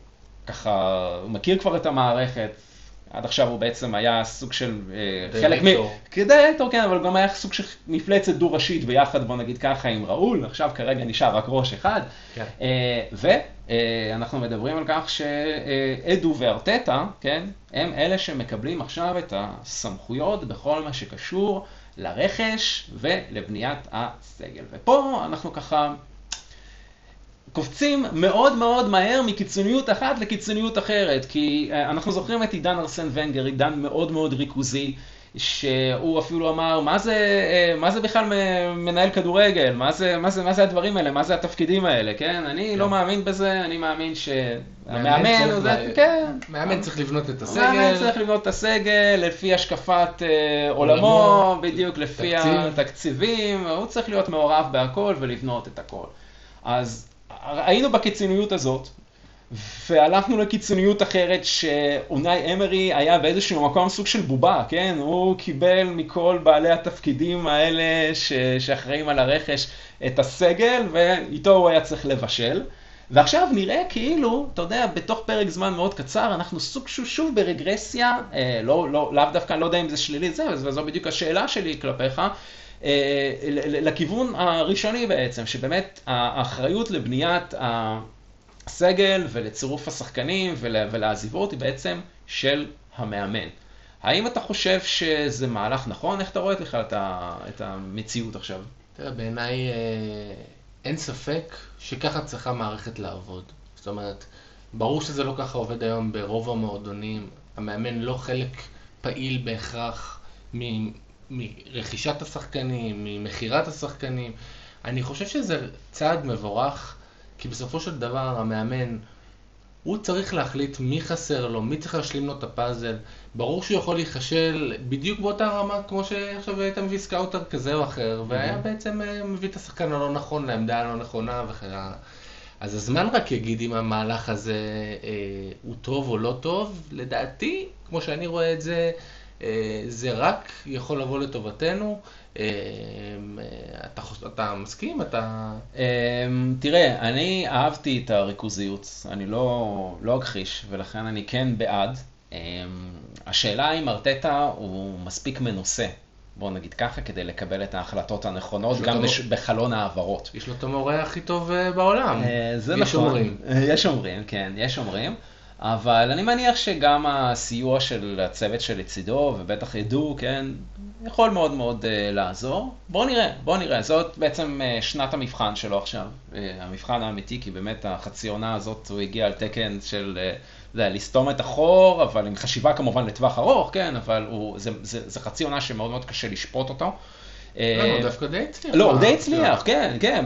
ככה, הוא מכיר כבר את המערכת, עד עכשיו הוא בעצם היה סוג של uh, חלק מ... דירקטור, כן, אבל גם היה סוג של מפלצת דו-ראשית ביחד, בוא נגיד ככה, עם ראול, עכשיו כרגע נשאר רק ראש אחד. כן. Uh, ואנחנו מדברים על כך שאדו וארטטה, כן, הם אלה שמקבלים עכשיו את הסמכויות בכל מה שקשור לרכש ולבניית הסגל. ופה אנחנו ככה קופצים מאוד מאוד מהר מקיצוניות אחת לקיצוניות אחרת, כי אנחנו זוכרים את עידן ארסן ונגר, עידן מאוד מאוד ריכוזי, שהוא אפילו אמר, מה זה, אה, מה זה בכלל מנהל כדורגל? מה זה, מה, זה, מה זה הדברים האלה? מה זה התפקידים האלה? כן? אני כן. לא מאמין בזה, אני מאמין שהמאמן הוא זה, כן. מאמן צריך לבנות את הסגל. מאמן צריך לבנות את הסגל לפי השקפת אה, עולמו, בדיוק לפי תקציב. התקציבים, הוא צריך להיות מעורב בהכל ולבנות את הכל. אז היינו בקיצוניות הזאת, והלכנו לקיצוניות אחרת שאונאי אמרי היה באיזשהו מקום סוג של בובה, כן? הוא קיבל מכל בעלי התפקידים האלה ש... שאחראים על הרכש את הסגל, ואיתו הוא היה צריך לבשל. ועכשיו נראה כאילו, אתה יודע, בתוך פרק זמן מאוד קצר, אנחנו סוג שוב, שוב ברגרסיה, אה, לא, לא, לאו דווקא, אני לא יודע אם זה שלילי זה, וזו בדיוק השאלה שלי כלפיך, לכיוון הראשוני בעצם, שבאמת האחריות לבניית הסגל ולצירוף השחקנים ולעזיבות היא בעצם של המאמן. האם אתה חושב שזה מהלך נכון? איך אתה רואה בכלל את המציאות עכשיו? תראה, בעיניי אה, אין ספק שככה צריכה מערכת לעבוד. זאת אומרת, ברור שזה לא ככה עובד היום ברוב המועדונים. המאמן לא חלק פעיל בהכרח מרכישת השחקנים, ממכירת השחקנים. אני חושב שזה צעד מבורך, כי בסופו של דבר המאמן, הוא צריך להחליט מי חסר לו, מי צריך להשלים לו את הפאזל. ברור שהוא יכול להיכשל בדיוק באותה רמה כמו שעכשיו היית מביא scouter כזה או אחר, והיה בעצם אה, מביא את השחקן הלא נכון לעמדה הלא נכונה וכן הלאה. אז הזמן רק יגיד אם המהלך הזה אה, הוא טוב או לא טוב. לדעתי, כמו שאני רואה את זה, זה רק יכול לבוא לטובתנו. אה, אתה, אתה מסכים? אתה... אה, תראה, אני אהבתי את הריכוזיות, אני לא, לא אכחיש, ולכן אני כן בעד. השאלה אם ארטטה הוא מספיק מנוסה, בואו נגיד ככה, כדי לקבל את ההחלטות הנכונות, גם בש... בחלון העברות. יש לו את המורה הכי טוב בעולם. זה נכון. יש אומרים. יש אומרים, כן, יש אומרים. אבל אני מניח שגם הסיוע של הצוות שלצידו, ובטח ידעו, כן, יכול מאוד מאוד uh, לעזור. בואו נראה, בואו נראה. זאת בעצם uh, שנת המבחן שלו עכשיו, uh, המבחן האמיתי, כי באמת החצי עונה הזאת הוא הגיע על תקן של... זה לסתום את החור, אבל עם חשיבה כמובן לטווח ארוך, כן, אבל הוא, זה, זה, זה חצי עונה שמאוד מאוד קשה לשפוט אותו. לא, הוא דווקא די הצליח. לא, הוא די הצליח, כן, כן,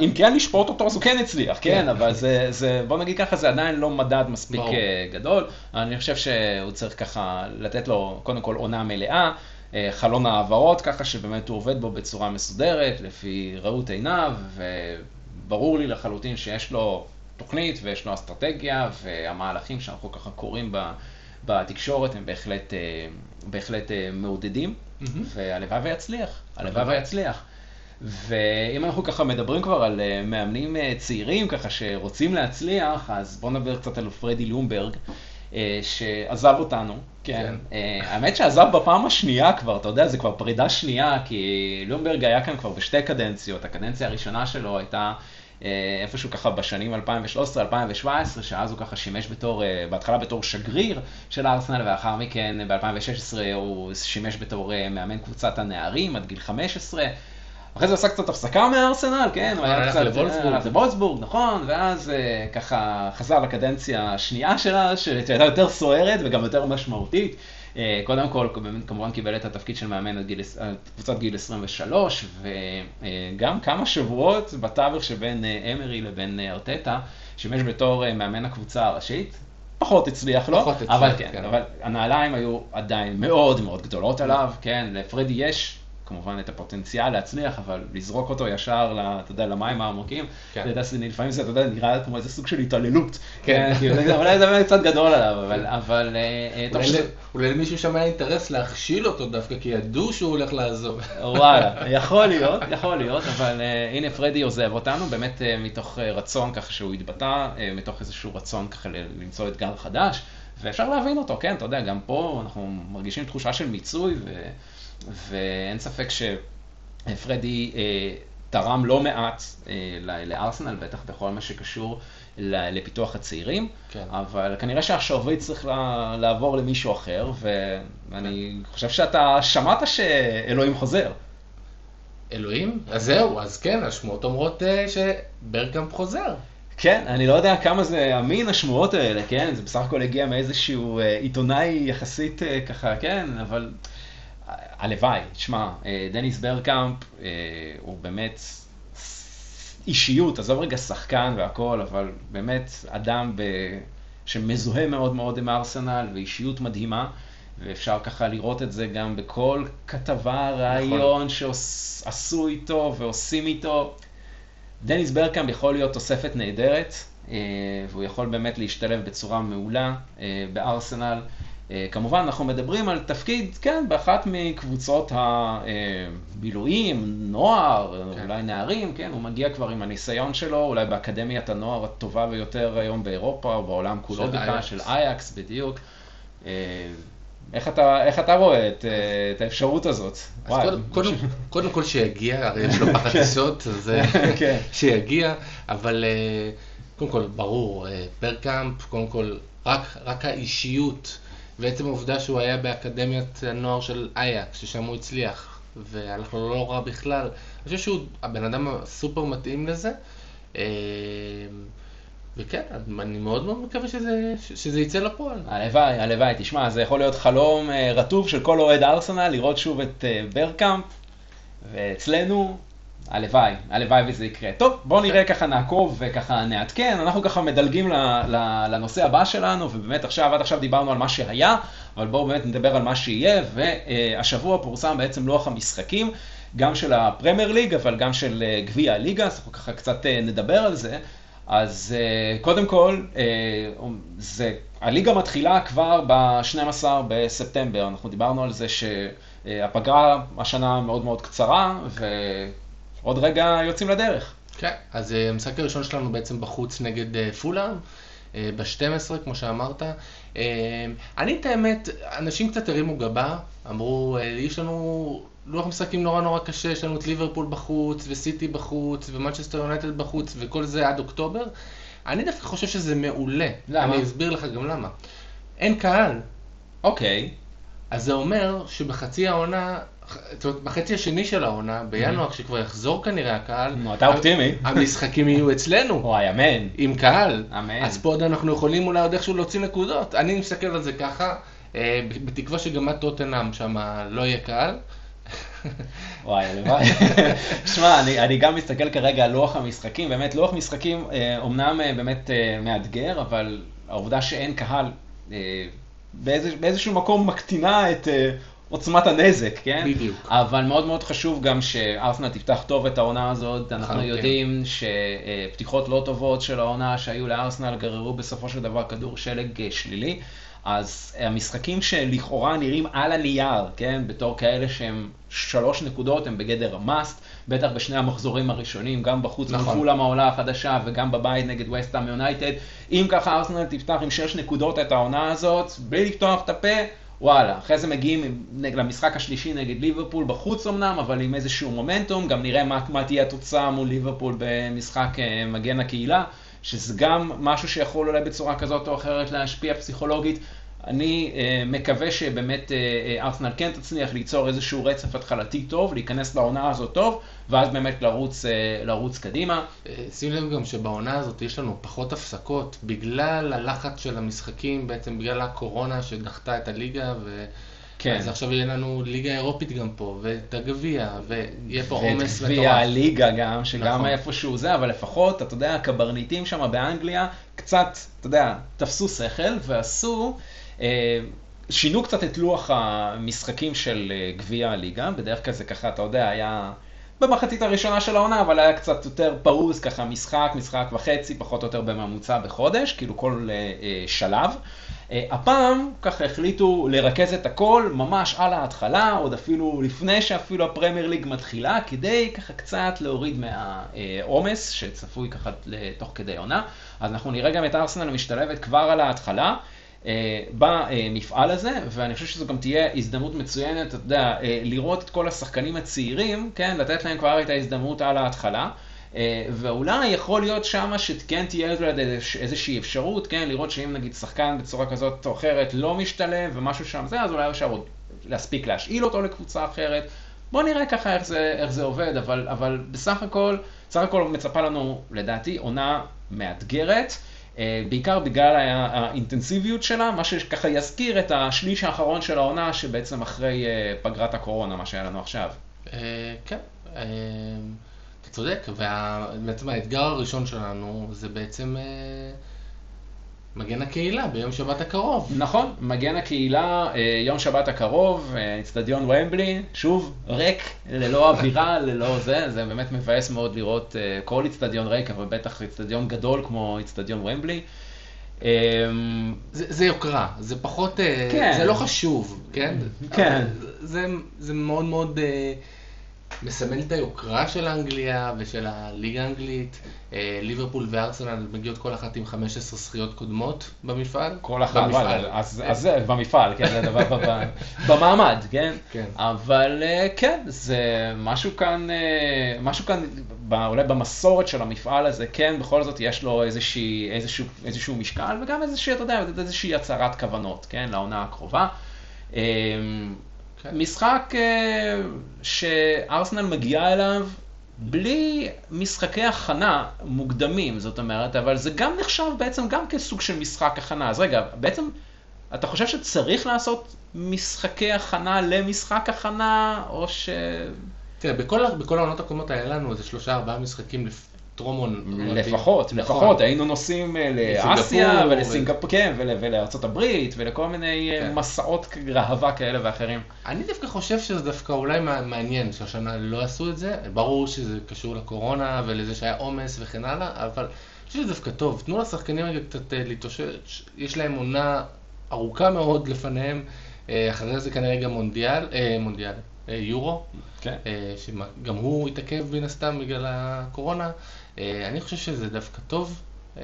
אם כן לשפוט אותו אז הוא כן הצליח, כן, כן. אבל זה, בוא נגיד ככה, זה עדיין לא מדד מספיק אה, גדול. אני חושב שהוא צריך ככה לתת לו קודם כל עונה מלאה. אה, חלון העברות, ככה שבאמת הוא עובד בו בצורה מסודרת, לפי ראות עיניו, וברור לי לחלוטין שיש לו תוכנית ויש לו אסטרטגיה, והמהלכים שאנחנו ככה קוראים בתקשורת הם בהחלט, אה, בהחלט מעודדים. והלוואי ויצליח, הלוואי ויצליח. ואם אנחנו ככה מדברים כבר על אה, מאמנים אה, צעירים ככה שרוצים להצליח, אז בואו נדבר קצת על פרדי לומברג, אה, שעזב אותנו. כן. כן. האמת שעזב בפעם השנייה כבר, אתה יודע, זה כבר פרידה שנייה, כי לומברג היה כאן כבר בשתי קדנציות. הקדנציה הראשונה שלו הייתה אה, איפשהו ככה בשנים 2013-2017, שאז הוא ככה שימש בתור, אה, בהתחלה בתור שגריר של ארסנל, ואחר מכן ב-2016 הוא שימש בתור אה, מאמן קבוצת הנערים עד גיל 15. אחרי זה עשה קצת הפסקה מארסנל, כן, הוא היה קצת לבולסבורג, נכון, ואז ככה חזר לקדנציה השנייה שלה, שהייתה יותר סוערת וגם יותר משמעותית. אה, קודם כל, כמובן קיבל את התפקיד של מאמן עד קבוצת גיל 23, וגם כמה שבועות בתווך שבין אה, אמרי לבין אה, ארטטה, שימש בתור מאמן הקבוצה הראשית. פחות הצליח לו, פחות הצליח, אבל כן, כן, אבל הנעליים היו עדיין מאוד מאוד גדולות עליו, כן, לפרדי יש כמובן את הפוטנציאל להצליח, אבל לזרוק אותו ישר, אתה יודע, למים העמוקים, כן. אתה יודע, לפעמים זה, אתה יודע, נראה כמו איזה סוג של התעללות. כן. כאילו, אולי זה באמת קצת גדול עליו, אבל... אבל אה, אה, אולי למישהו שם היה אינטרס להכשיל אותו דווקא, כי ידעו שהוא הולך לעזוב. וואלה, [laughs] יכול להיות, יכול להיות, אבל אה, הנה פרדי עוזב אותנו, באמת מתוך רצון ככה שהוא התבטא, מתוך איזשהו רצון ככה למצוא אתגר חדש. ואפשר להבין אותו, כן, אתה יודע, גם פה אנחנו מרגישים תחושה של מיצוי, ו... ואין ספק שפרדי אה, תרם לא מעט אה, לארסנל, בטח בכל מה שקשור לפיתוח הצעירים, כן. אבל כנראה שהשרביט צריך לעבור למישהו אחר, ואני כן. חושב שאתה שמעת שאלוהים חוזר. אלוהים? אז זהו, אז כן, השמועות אומרות אה, שברגקאמפ חוזר. כן, אני לא יודע כמה זה אמין השמועות האלה, כן? זה בסך הכל הגיע מאיזשהו אה, עיתונאי יחסית אה, ככה, כן, אבל הלוואי, תשמע, דניס ברקאמפ הוא באמת אישיות, עזוב רגע שחקן והכל, אבל באמת אדם ב... שמזוהה מאוד מאוד עם הארסנל ואישיות מדהימה. ואפשר ככה לראות את זה גם בכל כתבה, רעיון נכון. שעשו איתו ועושים איתו. דניס ברקאם יכול להיות תוספת נהדרת, אה, והוא יכול באמת להשתלב בצורה מעולה אה, בארסנל. אה, כמובן, אנחנו מדברים על תפקיד, כן, באחת מקבוצות הבילויים, נוער, כן. אולי נערים, כן, הוא מגיע כבר עם הניסיון שלו, אולי באקדמיית הנוער הטובה ביותר היום באירופה או בעולם כולו בכלל, של אייקס, בדיוק. איך אתה, איך אתה רואה את, את האפשרות הזאת? אז קודם, קודם, קודם כל שיגיע, הרי יש לו פחד. [laughs] טיסות, אז כן. שיגיע, אבל קודם כל, ברור, פרקאמפ, קודם כל, רק, רק האישיות. ועצם העובדה שהוא היה באקדמיית הנוער של אייקס, ששם הוא הצליח, והלך לו לא רע בכלל, אני חושב שהוא הבן אדם הסופר מתאים לזה. אה, וכן, אני מאוד מאוד מקווה שזה, שזה יצא לפועל. הלוואי, הלוואי. תשמע, זה יכול להיות חלום אה, רטוב של כל אוהד ארסנל, לראות שוב את אה, ברקאמפ, ואצלנו, הלוואי, הלוואי וזה יקרה. טוב, בואו נראה ככה נעקוב וככה נעדכן, אנחנו ככה מדלגים לנושא הבא שלנו, ובאמת עכשיו, עד עכשיו דיברנו על מה שהיה, אבל בואו באמת נדבר על מה שיהיה, והשבוע פורסם בעצם לוח המשחקים, גם של הפרמייר ליג, אבל גם של אה, גביע הליגה, אז אנחנו ככה קצת אה, נדבר על זה. אז אה, קודם כל, זה, הליגה מתחילה כבר ב-12 בספטמבר, אנחנו דיברנו על זה שהפגרה השנה מאוד מאוד קצרה, ו... עוד רגע יוצאים לדרך. כן, אז אה, המשחק הראשון שלנו בעצם בחוץ נגד אה, פולאם, אה, ב-12, כמו שאמרת. אני, את האמת, אנשים קצת הרימו גבה, אמרו, יש לנו לוח משחקים נורא נורא קשה, יש לנו את ליברפול בחוץ, וסיטי בחוץ, ומנצ'סטר יונייטד בחוץ, וכל זה עד אוקטובר. אני דווקא חושב שזה מעולה. למה? אני אסביר לך גם למה. אין קהל. אוקיי. אז זה אומר שבחצי העונה זאת אומרת, בחצי השני של העונה, בינואר, mm-hmm. כשכבר יחזור כנראה הקהל, נו, אתה אופטימי. המשחקים יהיו אצלנו. וואי, אמן. עם קהל. אמן. אז פה עוד אנחנו יכולים אולי עוד איכשהו להוציא נקודות. אני מסתכל על זה ככה, אה, בתקווה שגם את טוטנאם שם לא יהיה קהל. וואי, הלוואי. [laughs] שמע, אני, אני גם מסתכל כרגע על לוח המשחקים, באמת לוח משחקים אומנם אה, באמת אה, מאתגר, אבל העובדה שאין קהל באיזה, באיזשהו מקום מקטינה את עוצמת הנזק, כן? בדיוק. אבל מאוד מאוד חשוב גם שארסנל תפתח טוב את העונה הזאת. אנחנו כן. יודעים שפתיחות לא טובות של העונה שהיו לארסנל גררו בסופו של דבר כדור שלג אה, שלילי. אז המשחקים שלכאורה נראים על הנייר, כן, בתור כאלה שהם שלוש נקודות, הם בגדר המאסט, בטח בשני המחזורים הראשונים, גם בחוץ נכון. מפולאם העולה החדשה וגם בבית נגד וסטהאם יונייטד. אם ככה ארסנל תפתח עם שש נקודות את העונה הזאת, בלי לפתוח את הפה, וואלה, אחרי זה מגיעים למשחק השלישי נגד ליברפול בחוץ אמנם, אבל עם איזשהו מומנטום, גם נראה מה, מה תהיה התוצאה מול ליברפול במשחק אה, מגן הקהילה, שזה גם משהו שיכול אולי בצורה כזאת או אחרת להשפיע פסיכולוגית. אני uh, מקווה שבאמת uh, ארסנל כן תצליח ליצור איזשהו רצף התחלתי טוב, להיכנס לעונה הזאת טוב, ואז באמת לרוץ, לרוץ קדימה. שים לב גם שבעונה הזאת יש לנו פחות הפסקות, בגלל הלחץ של המשחקים, בעצם בגלל הקורונה שדחתה את הליגה, ו... כן. אז עכשיו יהיה לנו ליגה אירופית גם פה, ואת הגביע, ויהיה פה עומס מטורף. וגביע הליגה גם, שגם נכון. איפשהו זה, אבל לפחות, אתה יודע, הקברניטים שם באנגליה, קצת, אתה יודע, תפסו שכל ועשו אה, שינו קצת את לוח המשחקים של אה, גביע הליגה, בדרך כלל זה ככה, אתה יודע, היה במחצית הראשונה של העונה, אבל היה קצת יותר פרוס, ככה משחק, משחק וחצי, פחות או יותר בממוצע בחודש, כאילו כל uh, שלב. הפעם ככה החליטו לרכז את הכל ממש על ההתחלה, עוד אפילו לפני שאפילו הפרמייר ליג מתחילה, כדי ככה קצת להוריד מהעומס שצפוי ככה תוך כדי עונה. אז אנחנו נראה גם את ארסנל משתלבת כבר על ההתחלה. אה, במפעל הזה, ואני חושב שזו גם תהיה הזדמנות מצוינת, אתה יודע, אה, לראות את כל השחקנים הצעירים, כן, לתת להם כבר את ההזדמנות על ההתחלה. אה, ואולי יכול להיות שמה שכן תהיה איזושהי אפשרות, כן, לראות שאם נגיד שחקן בצורה כזאת או אחרת לא משתלם ומשהו שם זה, אז אולי אפשר עוד להספיק להשאיל אותו לקבוצה אחרת. בואו נראה ככה איך זה, איך זה עובד, אבל, אבל בסך הכל, בסך הכל מצפה לנו, לדעתי, עונה מאתגרת. בעיקר בגלל האינטנסיביות שלה, מה שככה יזכיר את השליש האחרון של העונה, שבעצם אחרי פגרת הקורונה, מה שהיה לנו עכשיו. כן, אתה צודק, ובעצם האתגר הראשון שלנו זה בעצם מגן הקהילה ביום שבת הקרוב. נכון, מגן הקהילה, אה, יום שבת הקרוב, אצטדיון ומבלי, שוב, ריק, ללא אווירה, [laughs] ללא זה, זה באמת מבאס מאוד לראות אה, כל אצטדיון ריק, אבל בטח אצטדיון גדול כמו אצטדיון ומבלי. אמ, זה, זה יוקרה, זה פחות, אה, כן. זה לא חשוב, כן? כן. זה, זה מאוד מאוד... מסמל את היוקרה של אנגליה ושל הליגה האנגלית. אה, ליברפול וארסנל מגיעות כל אחת עם 15 זכיות קודמות במפעל. כל אחת, במפעל. אז, אז זה במפעל, כן, זה דבר [laughs] במעמד, כן? כן. אבל אה, כן, זה משהו כאן, אה, משהו כאן, אולי במסורת של המפעל הזה, כן, בכל זאת יש לו איזושהי, איזשהו, איזשהו משקל וגם איזושהי, אתה יודע, איזושהי הצהרת כוונות, כן, לעונה הקרובה. כן. משחק אה, שארסנל מגיעה אליו בלי משחקי הכנה מוקדמים, זאת אומרת, אבל זה גם נחשב בעצם גם כסוג של משחק הכנה. אז רגע, בעצם אתה חושב שצריך לעשות משחקי הכנה למשחק הכנה, או ש... תראה, בכל, בכל העונות הקודמות היה לנו איזה שלושה ארבעה משחקים טרומון. לפחות, נכון. לפחות, היינו נוסעים אה, לאסיה ולסינגפור, כן, ולארצות הברית ולכל מיני אה, כן. מסעות ראווה כאלה ואחרים. אני דווקא חושב שזה דווקא אולי מעניין שהשנה לא עשו את זה, ברור שזה קשור לקורונה ולזה שהיה עומס וכן הלאה, אבל אני חושב שזה דווקא טוב, תנו לשחקנים רגע קצת אה, להתאושש, יש להם עונה ארוכה מאוד לפניהם, אחרי זה כנראה גם מונדיאל, מונדיאל, יורו, כן. שגם הוא התעכב מן הסתם בגלל הקורונה. אה, אני חושב שזה דווקא טוב. אה,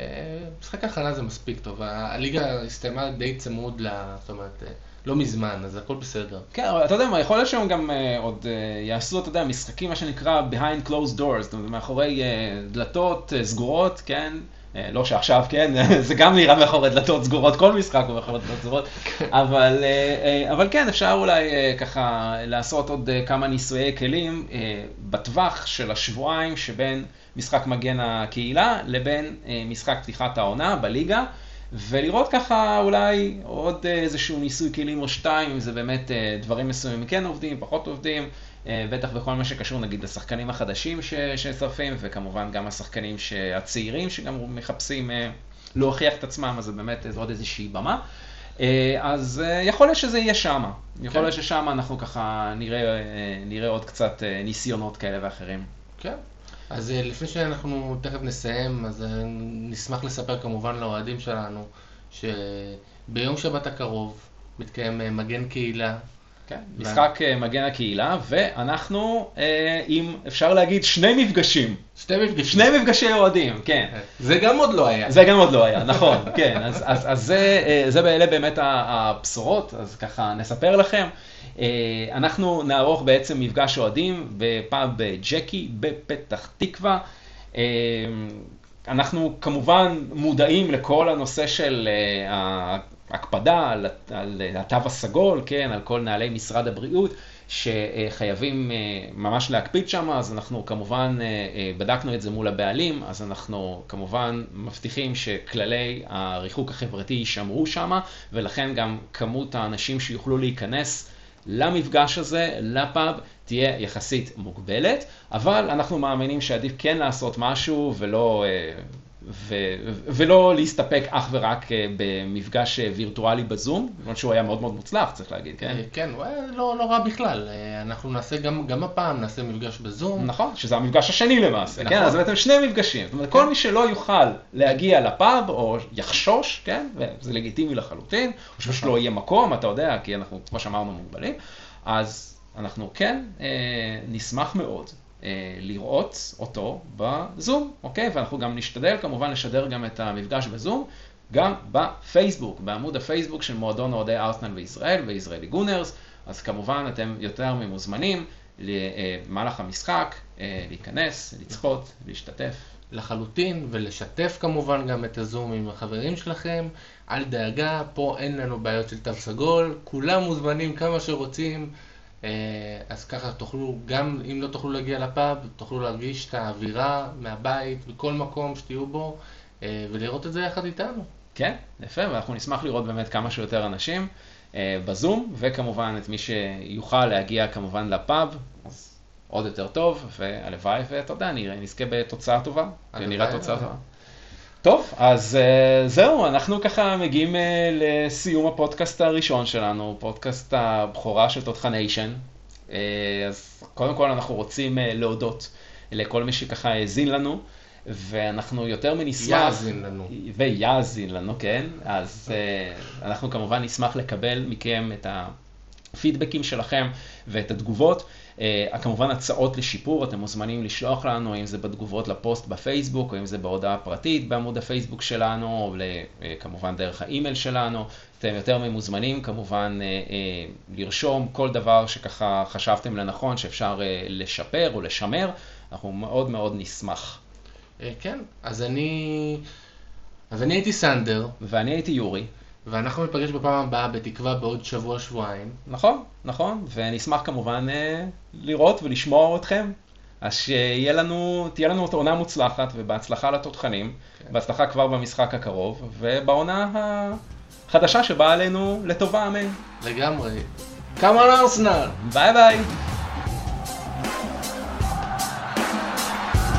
משחק ההכנה זה מספיק טוב. הליגה הסתיימה די צמוד, זאת אומרת, אה, לא מזמן, אז הכל בסדר. כן, אבל אתה יודע מה, יכול להיות שהם גם עוד יעשו, אתה יודע, משחקים, מה שנקרא behind closed doors, זאת אומרת, מאחורי דלתות סגורות, כן? לא שעכשיו, כן, [laughs] זה גם נראה מאחורי דלתות סגורות, כל משחק הוא מאחורי דלתות סגורות, כן. אבל, אבל כן, אפשר אולי ככה לעשות עוד כמה ניסויי כלים בטווח של השבועיים שבין משחק מגן הקהילה לבין אה, משחק פתיחת העונה בליגה. ולראות ככה אולי עוד איזשהו ניסוי כלים או שתיים, אם זה באמת אה, דברים מסוימים כן עובדים, פחות עובדים, אה, בטח בכל מה שקשור נגיד לשחקנים החדשים ששרפים, וכמובן גם השחקנים הצעירים שגם מחפשים להוכיח את עצמם, אז זה באמת עוד איזושהי במה. אז יכול להיות שזה יהיה שם, יכול כן. להיות ששם אנחנו ככה נראה, נראה עוד קצת ניסיונות כאלה ואחרים. כן. אז אה, לפני שאנחנו תכף נסיים, אז אה, נשמח לספר כמובן לאוהדים שלנו, שביום שבת הקרוב מתקיים אה, מגן קהילה. כן, משחק מגן הקהילה, ואנחנו עם, אפשר להגיד, שני מפגשים. שני מפגשים. שני מפגשי אוהדים, כן. זה גם עוד לא היה. זה גם עוד לא היה, נכון, [laughs] כן. אז, אז, אז זה, זה באלה באמת הבשורות, אז ככה נספר לכם. אה, אנחנו נערוך בעצם מפגש אוהדים בפאב ג'קי בפתח תקווה. אה, אנחנו כמובן מודעים לכל הנושא של אה, ההקפדה על, על התו הסגול, כן, על כל נהלי משרד הבריאות. שחייבים ממש להקפיד שם, אז אנחנו כמובן בדקנו את זה מול הבעלים, אז אנחנו כמובן מבטיחים שכללי הריחוק החברתי יישמרו שם, ולכן גם כמות האנשים שיוכלו להיכנס למפגש הזה, לפאב, תהיה יחסית מוגבלת, אבל אנחנו מאמינים שעדיף כן לעשות משהו ולא, אה, ו, ולא להסתפק אך ורק אה, במפגש אה, וירטואלי בזום, למרות שהוא היה מאוד מאוד מוצלח, צריך להגיד, כן? כן, הוא היה לא, לא רע בכלל. אנחנו נעשה גם, גם הפעם, נעשה מפגש בזום. נכון, שזה המפגש השני למעשה, כן? נכון. כן? אז בעצם שני מפגשים. זאת אומרת, כל מי שלא יוכל להגיע לפאב, או יחשוש, כן? וזה לגיטימי לחלוטין, או שפשוט נכון. לא יהיה מקום, אתה יודע, כי אנחנו, כמו שאמרנו, מוגבלים. אז אנחנו כן אה, נשמח מאוד אה, לראות אותו בזום, אוקיי? ואנחנו גם נשתדל כמובן לשדר גם את המפגש בזום, גם בפייסבוק, בעמוד הפייסבוק של מועדון אוהדי ארסנל וישראל וישראלי גונרס, אז כמובן אתם יותר ממוזמנים למהלך המשחק, אה, להיכנס, לצחות, להשתתף. לחלוטין, ולשתף כמובן גם את הזום עם החברים שלכם. אל דאגה, פה אין לנו בעיות של תו סגול, כולם מוזמנים כמה שרוצים, אה, אז ככה תוכלו, גם אם לא תוכלו להגיע לפאב, תוכלו להרגיש את האווירה מהבית, בכל מקום שתהיו בו, ולראות את זה יחד איתנו. כן, יפה, ואנחנו נשמח לראות באמת כמה שיותר אנשים בזום, וכמובן את מי שיוכל להגיע כמובן לפאב, אז עוד יותר טוב, והלוואי, ואתה יודע, נזכה בתוצאה טובה, ונראה תוצאה טובה. טוב, אז uh, זהו, אנחנו ככה מגיעים uh, לסיום הפודקאסט הראשון שלנו, פודקאסט הבכורה של תותחניישן. Uh, אז קודם כל אנחנו רוצים uh, להודות לכל מי שככה האזין לנו, ואנחנו יותר מנשמח... יאזין לנו. ויאזין לנו, כן. אז uh, אנחנו כמובן נשמח לקבל מכם את הפידבקים שלכם ואת התגובות. Uh, כמובן הצעות לשיפור, אתם מוזמנים לשלוח לנו, אם זה בתגובות לפוסט בפייסבוק, או אם זה בהודעה פרטית בעמוד הפייסבוק שלנו, או uh, כמובן דרך האימייל שלנו. אתם יותר ממוזמנים כמובן uh, uh, לרשום כל דבר שככה חשבתם לנכון שאפשר uh, לשפר או לשמר, אנחנו מאוד מאוד נשמח. Uh, כן, אז אני, אז אני הייתי סנדר. ואני הייתי יורי. ואנחנו ניפגש בפעם הבאה, בתקווה בעוד שבוע-שבועיים. נכון, נכון, ונשמח כמובן אה, לראות ולשמוע אתכם. אז שתהיה לנו, תהיה לנו עונה מוצלחת ובהצלחה לתותחנים, כן. בהצלחה כבר במשחק הקרוב, ובעונה החדשה שבאה עלינו לטובה, אמן. לגמרי. כמה ארסנל! ביי ביי!